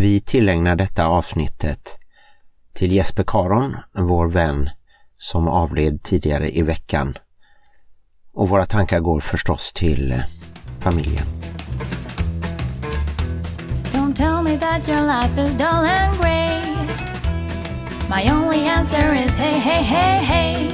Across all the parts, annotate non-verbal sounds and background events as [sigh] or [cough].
Vi tillägnar detta avsnittet till Jesper Karon, vår vän som avled tidigare i veckan. Och våra tankar går förstås till eh, familjen. Don't tell me that your life is dull and grey My only answer is hey, hey, hey, hey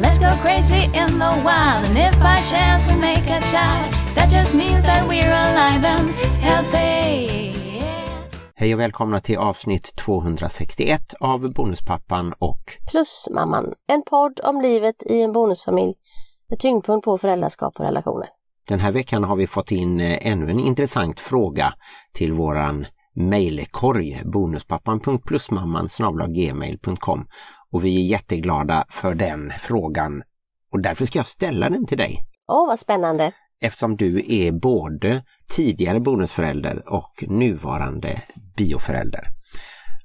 Let's go crazy in the wild And if by chance we make a child That just means that we're alive and healthy Hej och välkomna till avsnitt 261 av Bonuspappan och Plusmamman, en podd om livet i en bonusfamilj med tyngdpunkt på föräldraskap och relationer. Den här veckan har vi fått in eh, ännu en intressant fråga till våran mejlkorg bonuspappan.plusmamman gmail.com och vi är jätteglada för den frågan och därför ska jag ställa den till dig. Åh, oh, vad spännande! Eftersom du är både tidigare bonusförälder och nuvarande bioförälder.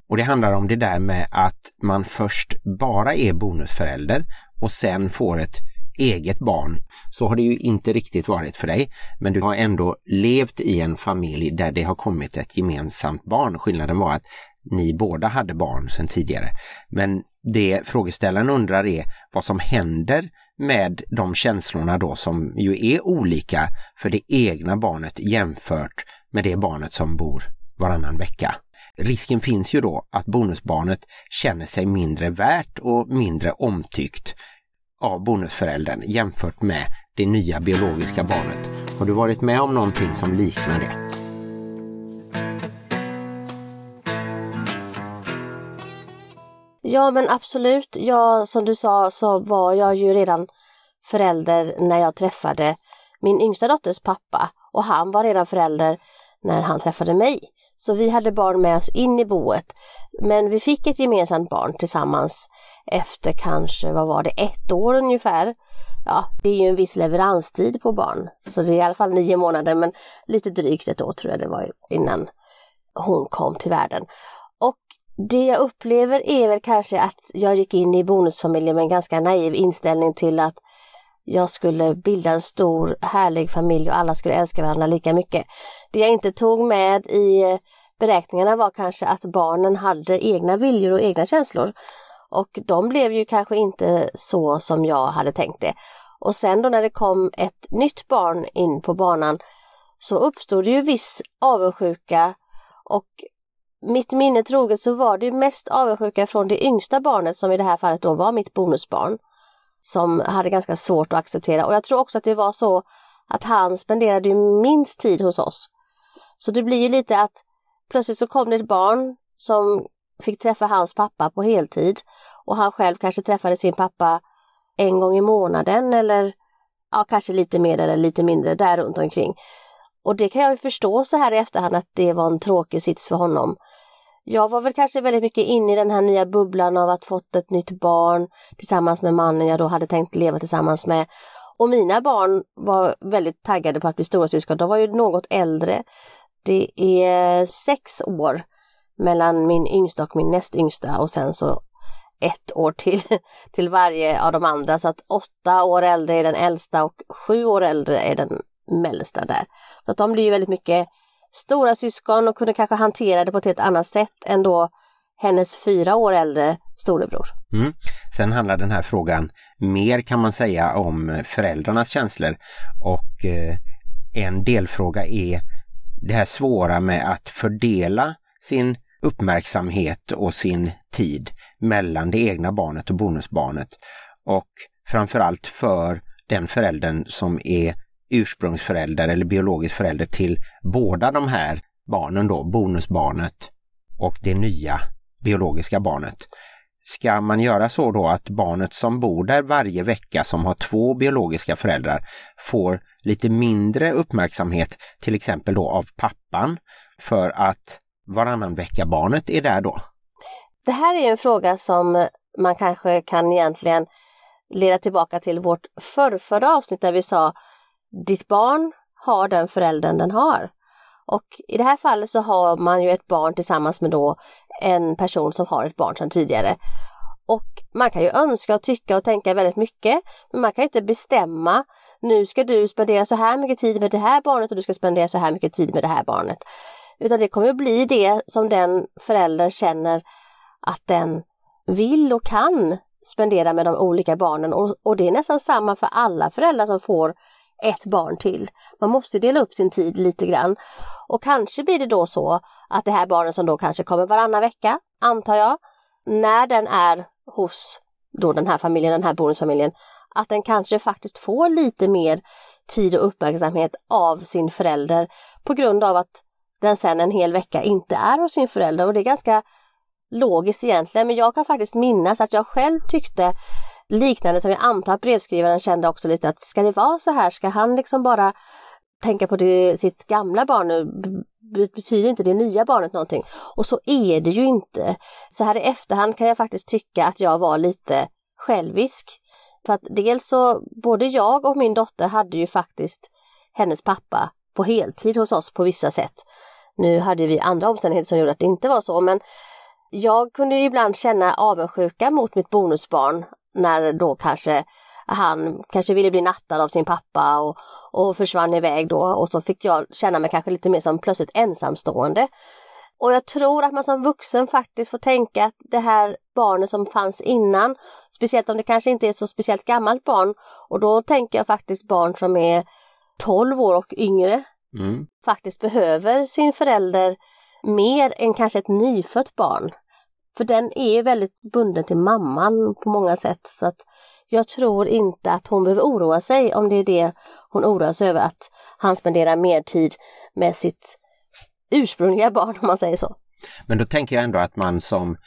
Och det handlar om det där med att man först bara är bonusförälder och sen får ett eget barn. Så har det ju inte riktigt varit för dig, men du har ändå levt i en familj där det har kommit ett gemensamt barn. Skillnaden var att ni båda hade barn sedan tidigare. Men det frågeställaren undrar är vad som händer med de känslorna då som ju är olika för det egna barnet jämfört med det barnet som bor varannan vecka. Risken finns ju då att bonusbarnet känner sig mindre värt och mindre omtyckt av bonusföräldern jämfört med det nya biologiska barnet. Har du varit med om någonting som liknar det? Ja men absolut, Jag, som du sa så var jag ju redan förälder när jag träffade min yngsta dotters pappa och han var redan förälder när han träffade mig. Så vi hade barn med oss in i boet. Men vi fick ett gemensamt barn tillsammans efter kanske, vad var det, ett år ungefär. Ja, det är ju en viss leveranstid på barn. Så det är i alla fall nio månader men lite drygt ett år tror jag det var innan hon kom till världen. Och det jag upplever är väl kanske att jag gick in i bonusfamiljen med en ganska naiv inställning till att jag skulle bilda en stor härlig familj och alla skulle älska varandra lika mycket. Det jag inte tog med i beräkningarna var kanske att barnen hade egna viljor och egna känslor. Och de blev ju kanske inte så som jag hade tänkt det. Och sen då när det kom ett nytt barn in på banan så uppstod det ju viss avundsjuka och mitt minne troget så var det mest avundsjuka från det yngsta barnet som i det här fallet då var mitt bonusbarn. Som hade ganska svårt att acceptera och jag tror också att det var så att han spenderade minst tid hos oss. Så det blir ju lite att plötsligt så kom det ett barn som fick träffa hans pappa på heltid och han själv kanske träffade sin pappa en gång i månaden eller ja, kanske lite mer eller lite mindre där runt omkring. Och det kan jag ju förstå så här i efterhand att det var en tråkig sits för honom. Jag var väl kanske väldigt mycket inne i den här nya bubblan av att fått ett nytt barn tillsammans med mannen jag då hade tänkt leva tillsammans med. Och mina barn var väldigt taggade på att bli storasyskon. De var ju något äldre. Det är sex år mellan min yngsta och min näst yngsta och sen så ett år till, till varje av de andra. Så att åtta år äldre är den äldsta och sju år äldre är den mellersta där. Så att de blir väldigt mycket stora syskon och kunde kanske hantera det på ett helt annat sätt än då hennes fyra år äldre storebror. Mm. Sen handlar den här frågan mer kan man säga om föräldrarnas känslor och eh, en delfråga är det här svåra med att fördela sin uppmärksamhet och sin tid mellan det egna barnet och bonusbarnet och framförallt för den föräldern som är ursprungsförälder eller biologisk förälder till båda de här barnen då, bonusbarnet och det nya biologiska barnet. Ska man göra så då att barnet som bor där varje vecka som har två biologiska föräldrar får lite mindre uppmärksamhet till exempel då av pappan för att varannan vecka barnet är där då? Det här är en fråga som man kanske kan egentligen leda tillbaka till vårt förrförra avsnitt där vi sa ditt barn har den föräldern den har. Och i det här fallet så har man ju ett barn tillsammans med då en person som har ett barn sedan tidigare. Och man kan ju önska och tycka och tänka väldigt mycket, men man kan inte bestämma. Nu ska du spendera så här mycket tid med det här barnet och du ska spendera så här mycket tid med det här barnet. Utan det kommer att bli det som den föräldern känner att den vill och kan spendera med de olika barnen och, och det är nästan samma för alla föräldrar som får ett barn till. Man måste dela upp sin tid lite grann. Och kanske blir det då så att det här barnet som då kanske kommer varannan vecka, antar jag, när den är hos då den här familjen, den här bonusfamiljen, att den kanske faktiskt får lite mer tid och uppmärksamhet av sin förälder på grund av att den sen en hel vecka inte är hos sin förälder och det är ganska logiskt egentligen men jag kan faktiskt minnas att jag själv tyckte liknande som jag antar att brevskrivaren kände också lite att ska det vara så här, ska han liksom bara tänka på det, sitt gamla barn nu, betyder inte det nya barnet någonting? Och så är det ju inte. Så här i efterhand kan jag faktiskt tycka att jag var lite självisk. För att dels så, både jag och min dotter hade ju faktiskt hennes pappa på heltid hos oss på vissa sätt. Nu hade vi andra omständigheter som gjorde att det inte var så men jag kunde ibland känna avundsjuka mot mitt bonusbarn när då kanske han kanske ville bli nattad av sin pappa och, och försvann iväg då och så fick jag känna mig kanske lite mer som plötsligt ensamstående. Och jag tror att man som vuxen faktiskt får tänka att det här barnet som fanns innan, speciellt om det kanske inte är ett så speciellt gammalt barn, och då tänker jag faktiskt barn som är 12 år och yngre, mm. faktiskt behöver sin förälder mer än kanske ett nyfött barn. För den är väldigt bunden till mamman på många sätt så att jag tror inte att hon behöver oroa sig om det är det hon oroar sig över att han spenderar mer tid med sitt ursprungliga barn om man säger så. Men då tänker jag ändå att man som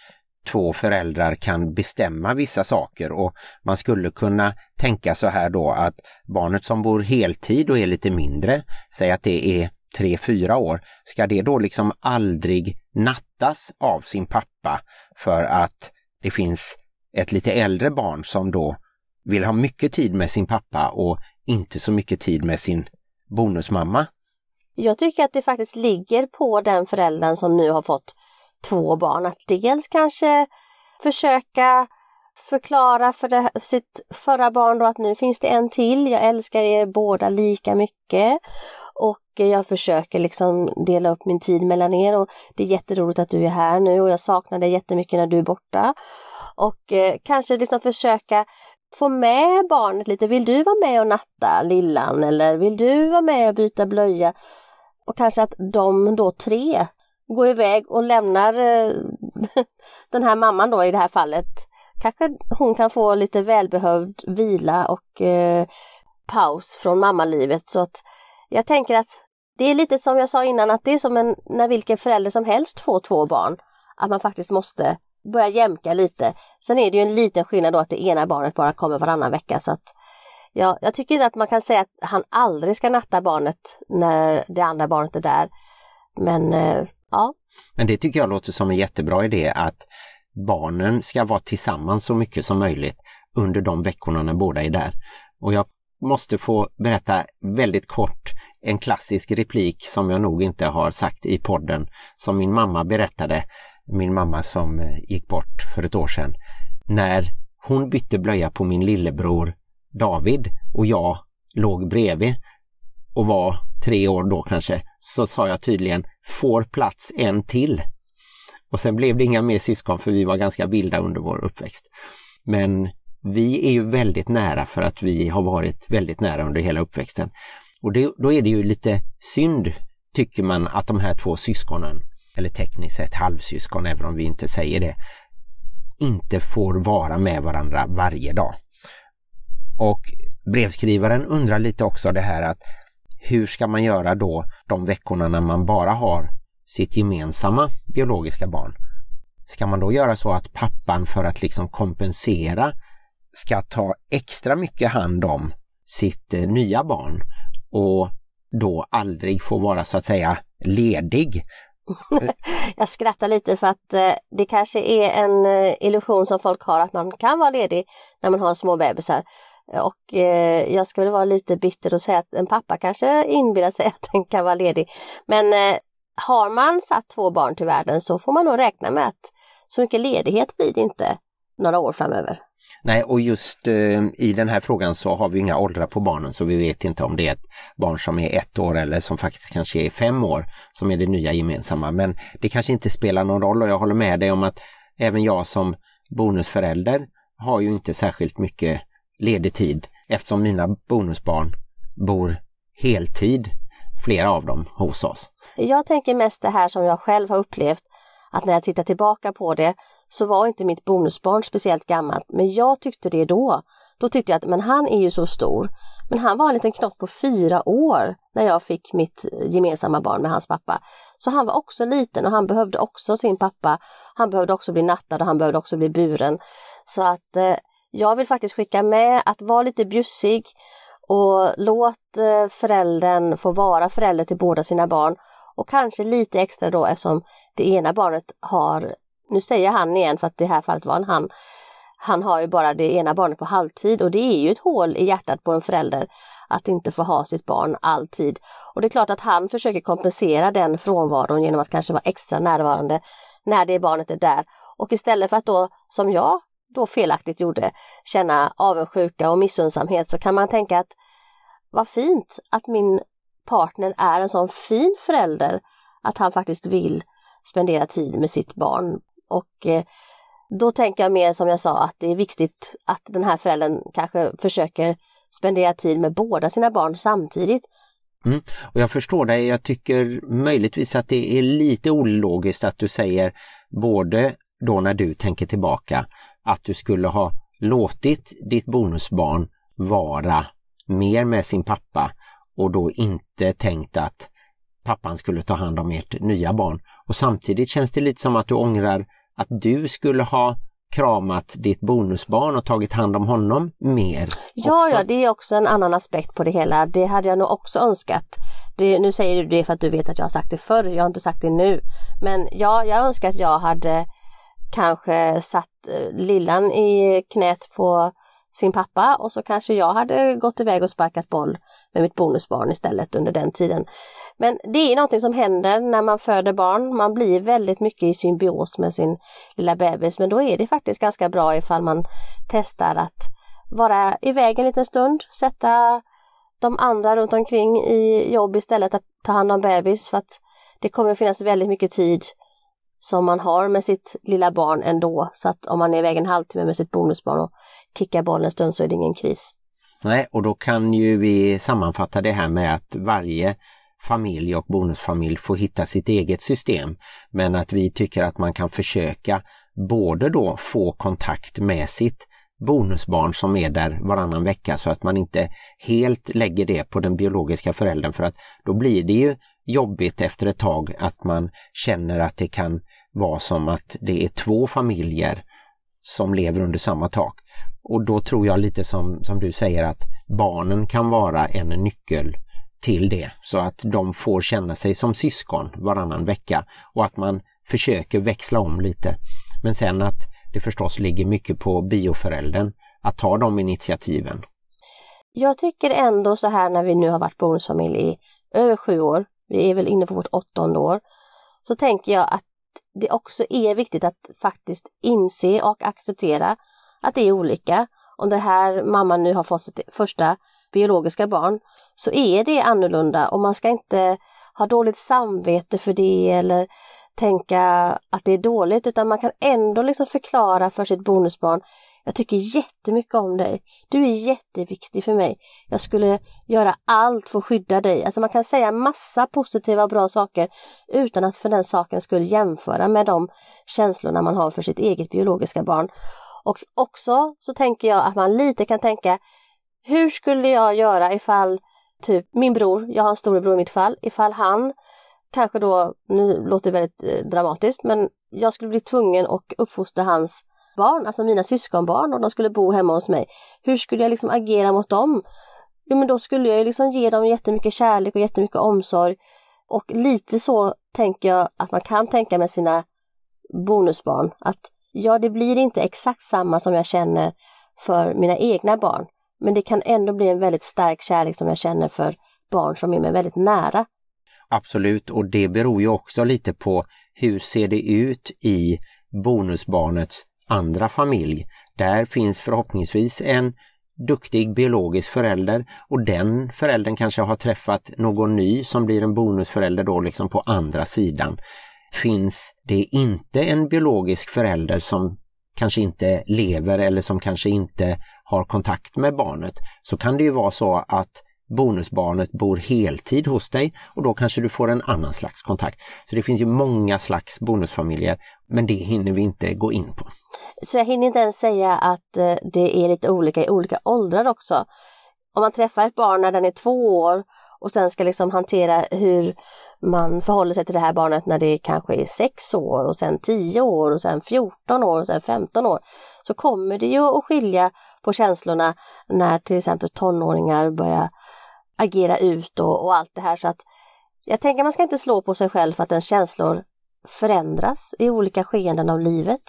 två föräldrar kan bestämma vissa saker och man skulle kunna tänka så här då att barnet som bor heltid och är lite mindre, säg att det är tre, fyra år, ska det då liksom aldrig nattas av sin pappa för att det finns ett lite äldre barn som då vill ha mycket tid med sin pappa och inte så mycket tid med sin bonusmamma? Jag tycker att det faktiskt ligger på den föräldern som nu har fått två barn att dels kanske försöka förklara för det, sitt förra barn då att nu finns det en till, jag älskar er båda lika mycket och jag försöker liksom dela upp min tid mellan er och det är jätteroligt att du är här nu och jag saknar dig jättemycket när du är borta. Och eh, kanske liksom försöka få med barnet lite, vill du vara med och natta lillan eller vill du vara med och byta blöja? Och kanske att de då tre går iväg och lämnar eh, [laughs] den här mamman då i det här fallet. Kanske hon kan få lite välbehövd vila och eh, paus från mammalivet så att jag tänker att det är lite som jag sa innan att det är som en, när vilken förälder som helst får två barn. Att man faktiskt måste börja jämka lite. Sen är det ju en liten skillnad då att det ena barnet bara kommer varannan vecka så att ja, jag tycker inte att man kan säga att han aldrig ska natta barnet när det andra barnet är där. Men eh, ja. Men det tycker jag låter som en jättebra idé att barnen ska vara tillsammans så mycket som möjligt under de veckorna när båda är där. Och jag måste få berätta väldigt kort en klassisk replik som jag nog inte har sagt i podden som min mamma berättade, min mamma som eh, gick bort för ett år sedan. När hon bytte blöja på min lillebror David och jag låg bredvid och var tre år då kanske, så sa jag tydligen får plats en till. Och sen blev det inga mer syskon för vi var ganska vilda under vår uppväxt. Men vi är ju väldigt nära för att vi har varit väldigt nära under hela uppväxten. Och det, då är det ju lite synd, tycker man, att de här två syskonen, eller tekniskt sett halvsyskon, även om vi inte säger det, inte får vara med varandra varje dag. Och brevskrivaren undrar lite också det här att hur ska man göra då de veckorna när man bara har sitt gemensamma biologiska barn? Ska man då göra så att pappan för att liksom kompensera ska ta extra mycket hand om sitt eh, nya barn och då aldrig få vara så att säga ledig. [laughs] Jag skrattar lite för att eh, det kanske är en eh, illusion som folk har att man kan vara ledig när man har små bebisar. Och eh, jag ska väl vara lite bitter och säga att en pappa kanske inbillar sig [laughs] att den kan vara ledig. Men eh, har man satt två barn till världen så får man nog räkna med att så mycket ledighet blir det inte några år framöver. Nej, och just eh, i den här frågan så har vi inga åldrar på barnen så vi vet inte om det är ett barn som är ett år eller som faktiskt kanske är fem år som är det nya gemensamma. Men det kanske inte spelar någon roll och jag håller med dig om att även jag som bonusförälder har ju inte särskilt mycket ledig tid eftersom mina bonusbarn bor heltid, flera av dem, hos oss. Jag tänker mest det här som jag själv har upplevt att när jag tittar tillbaka på det så var inte mitt bonusbarn speciellt gammalt, men jag tyckte det då. Då tyckte jag att men han är ju så stor. Men han var en liten knopp på fyra år när jag fick mitt gemensamma barn med hans pappa. Så han var också liten och han behövde också sin pappa. Han behövde också bli nattad och han behövde också bli buren. Så att eh, jag vill faktiskt skicka med att vara lite bjussig och låt eh, föräldern få vara förälder till båda sina barn och kanske lite extra då eftersom det ena barnet har, nu säger han igen för att det här fallet var en han, han har ju bara det ena barnet på halvtid och det är ju ett hål i hjärtat på en förälder att inte få ha sitt barn alltid. Och det är klart att han försöker kompensera den frånvaron genom att kanske vara extra närvarande när det barnet är där. Och istället för att då, som jag då felaktigt gjorde, känna avundsjuka och missundsamhet så kan man tänka att vad fint att min partner är en sån fin förälder att han faktiskt vill spendera tid med sitt barn. Och eh, då tänker jag mer som jag sa att det är viktigt att den här föräldern kanske försöker spendera tid med båda sina barn samtidigt. Mm. Och jag förstår dig, jag tycker möjligtvis att det är lite ologiskt att du säger både då när du tänker tillbaka att du skulle ha låtit ditt bonusbarn vara mer med sin pappa och då inte tänkt att pappan skulle ta hand om ert nya barn. Och samtidigt känns det lite som att du ångrar att du skulle ha kramat ditt bonusbarn och tagit hand om honom mer. Ja, ja, det är också en annan aspekt på det hela. Det hade jag nog också önskat. Det, nu säger du det för att du vet att jag har sagt det förr, jag har inte sagt det nu. Men ja, jag önskar att jag hade kanske satt eh, lillan i knät på sin pappa och så kanske jag hade gått iväg och sparkat boll med mitt bonusbarn istället under den tiden. Men det är någonting som händer när man föder barn. Man blir väldigt mycket i symbios med sin lilla bebis men då är det faktiskt ganska bra ifall man testar att vara iväg en liten stund, sätta de andra runt omkring i jobb istället att ta hand om bebis för att det kommer finnas väldigt mycket tid som man har med sitt lilla barn ändå. Så att om man är iväg en halvtimme med sitt bonusbarn och kickar bollen en stund så är det ingen kris. Nej, och då kan ju vi sammanfatta det här med att varje familj och bonusfamilj får hitta sitt eget system. Men att vi tycker att man kan försöka både då få kontakt med sitt bonusbarn som är där varannan vecka så att man inte helt lägger det på den biologiska föräldern för att då blir det ju jobbigt efter ett tag att man känner att det kan vara som att det är två familjer som lever under samma tak. Och då tror jag lite som, som du säger att barnen kan vara en nyckel till det så att de får känna sig som syskon varannan vecka och att man försöker växla om lite. Men sen att det förstås ligger mycket på bioföräldern att ta de initiativen. Jag tycker ändå så här när vi nu har varit bonusfamilj i över sju år, vi är väl inne på vårt åttonde år, så tänker jag att det också är viktigt att faktiskt inse och acceptera att det är olika. Om det här mamman nu har fått sitt första biologiska barn så är det annorlunda och man ska inte ha dåligt samvete för det eller tänka att det är dåligt utan man kan ändå liksom förklara för sitt bonusbarn jag tycker jättemycket om dig. Du är jätteviktig för mig. Jag skulle göra allt för att skydda dig. Alltså man kan säga massa positiva och bra saker utan att för den saken skulle jämföra med de känslorna man har för sitt eget biologiska barn. Och också så tänker jag att man lite kan tänka hur skulle jag göra ifall typ min bror, jag har en storebror i mitt fall, ifall han kanske då, nu låter det väldigt eh, dramatiskt, men jag skulle bli tvungen att uppfostra hans barn, alltså mina syskonbarn och de skulle bo hemma hos mig. Hur skulle jag liksom agera mot dem? Jo men då skulle jag liksom ge dem jättemycket kärlek och jättemycket omsorg. Och lite så tänker jag att man kan tänka med sina bonusbarn att ja, det blir inte exakt samma som jag känner för mina egna barn. Men det kan ändå bli en väldigt stark kärlek som jag känner för barn som är mig väldigt nära. Absolut, och det beror ju också lite på hur ser det ut i bonusbarnets andra familj. Där finns förhoppningsvis en duktig biologisk förälder och den föräldern kanske har träffat någon ny som blir en bonusförälder då liksom på andra sidan. Finns det inte en biologisk förälder som kanske inte lever eller som kanske inte har kontakt med barnet så kan det ju vara så att bonusbarnet bor heltid hos dig och då kanske du får en annan slags kontakt. Så det finns ju många slags bonusfamiljer men det hinner vi inte gå in på. Så jag hinner inte ens säga att eh, det är lite olika i olika åldrar också. Om man träffar ett barn när den är två år och sen ska liksom hantera hur man förhåller sig till det här barnet när det kanske är sex år och sen tio år och sen 14 år och sen 15 år. Så kommer det ju att skilja på känslorna när till exempel tonåringar börjar agera ut och, och allt det här så att jag tänker man ska inte slå på sig själv för att ens känslor förändras i olika skeenden av livet.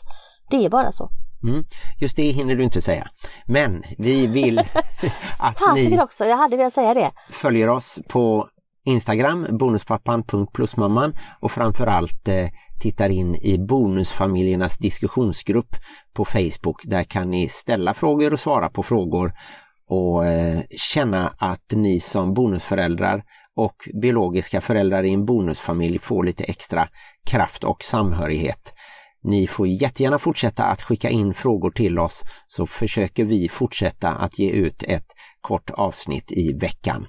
Det är bara så. Mm. Just det hinner du inte säga. Men vi vill [laughs] att Fasiken ni också, jag hade velat säga det. följer oss på Instagram, bonuspappan.plusmamman och framförallt eh, tittar in i bonusfamiljernas diskussionsgrupp på Facebook. Där kan ni ställa frågor och svara på frågor och eh, känna att ni som bonusföräldrar och biologiska föräldrar i en bonusfamilj får lite extra kraft och samhörighet. Ni får jättegärna fortsätta att skicka in frågor till oss så försöker vi fortsätta att ge ut ett kort avsnitt i veckan.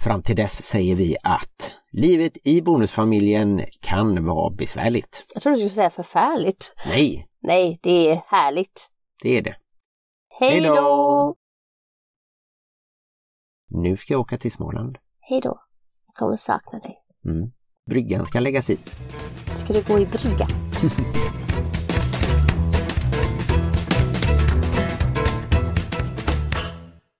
Fram till dess säger vi att livet i bonusfamiljen kan vara besvärligt. Jag tror du skulle säga förfärligt. Nej. Nej, det är härligt. Det är det. Hej då! Nu ska jag åka till Småland. Hej då. Jag kommer sakna dig. Mm. Bryggan ska läggas i. Ska du gå i brygga? [laughs]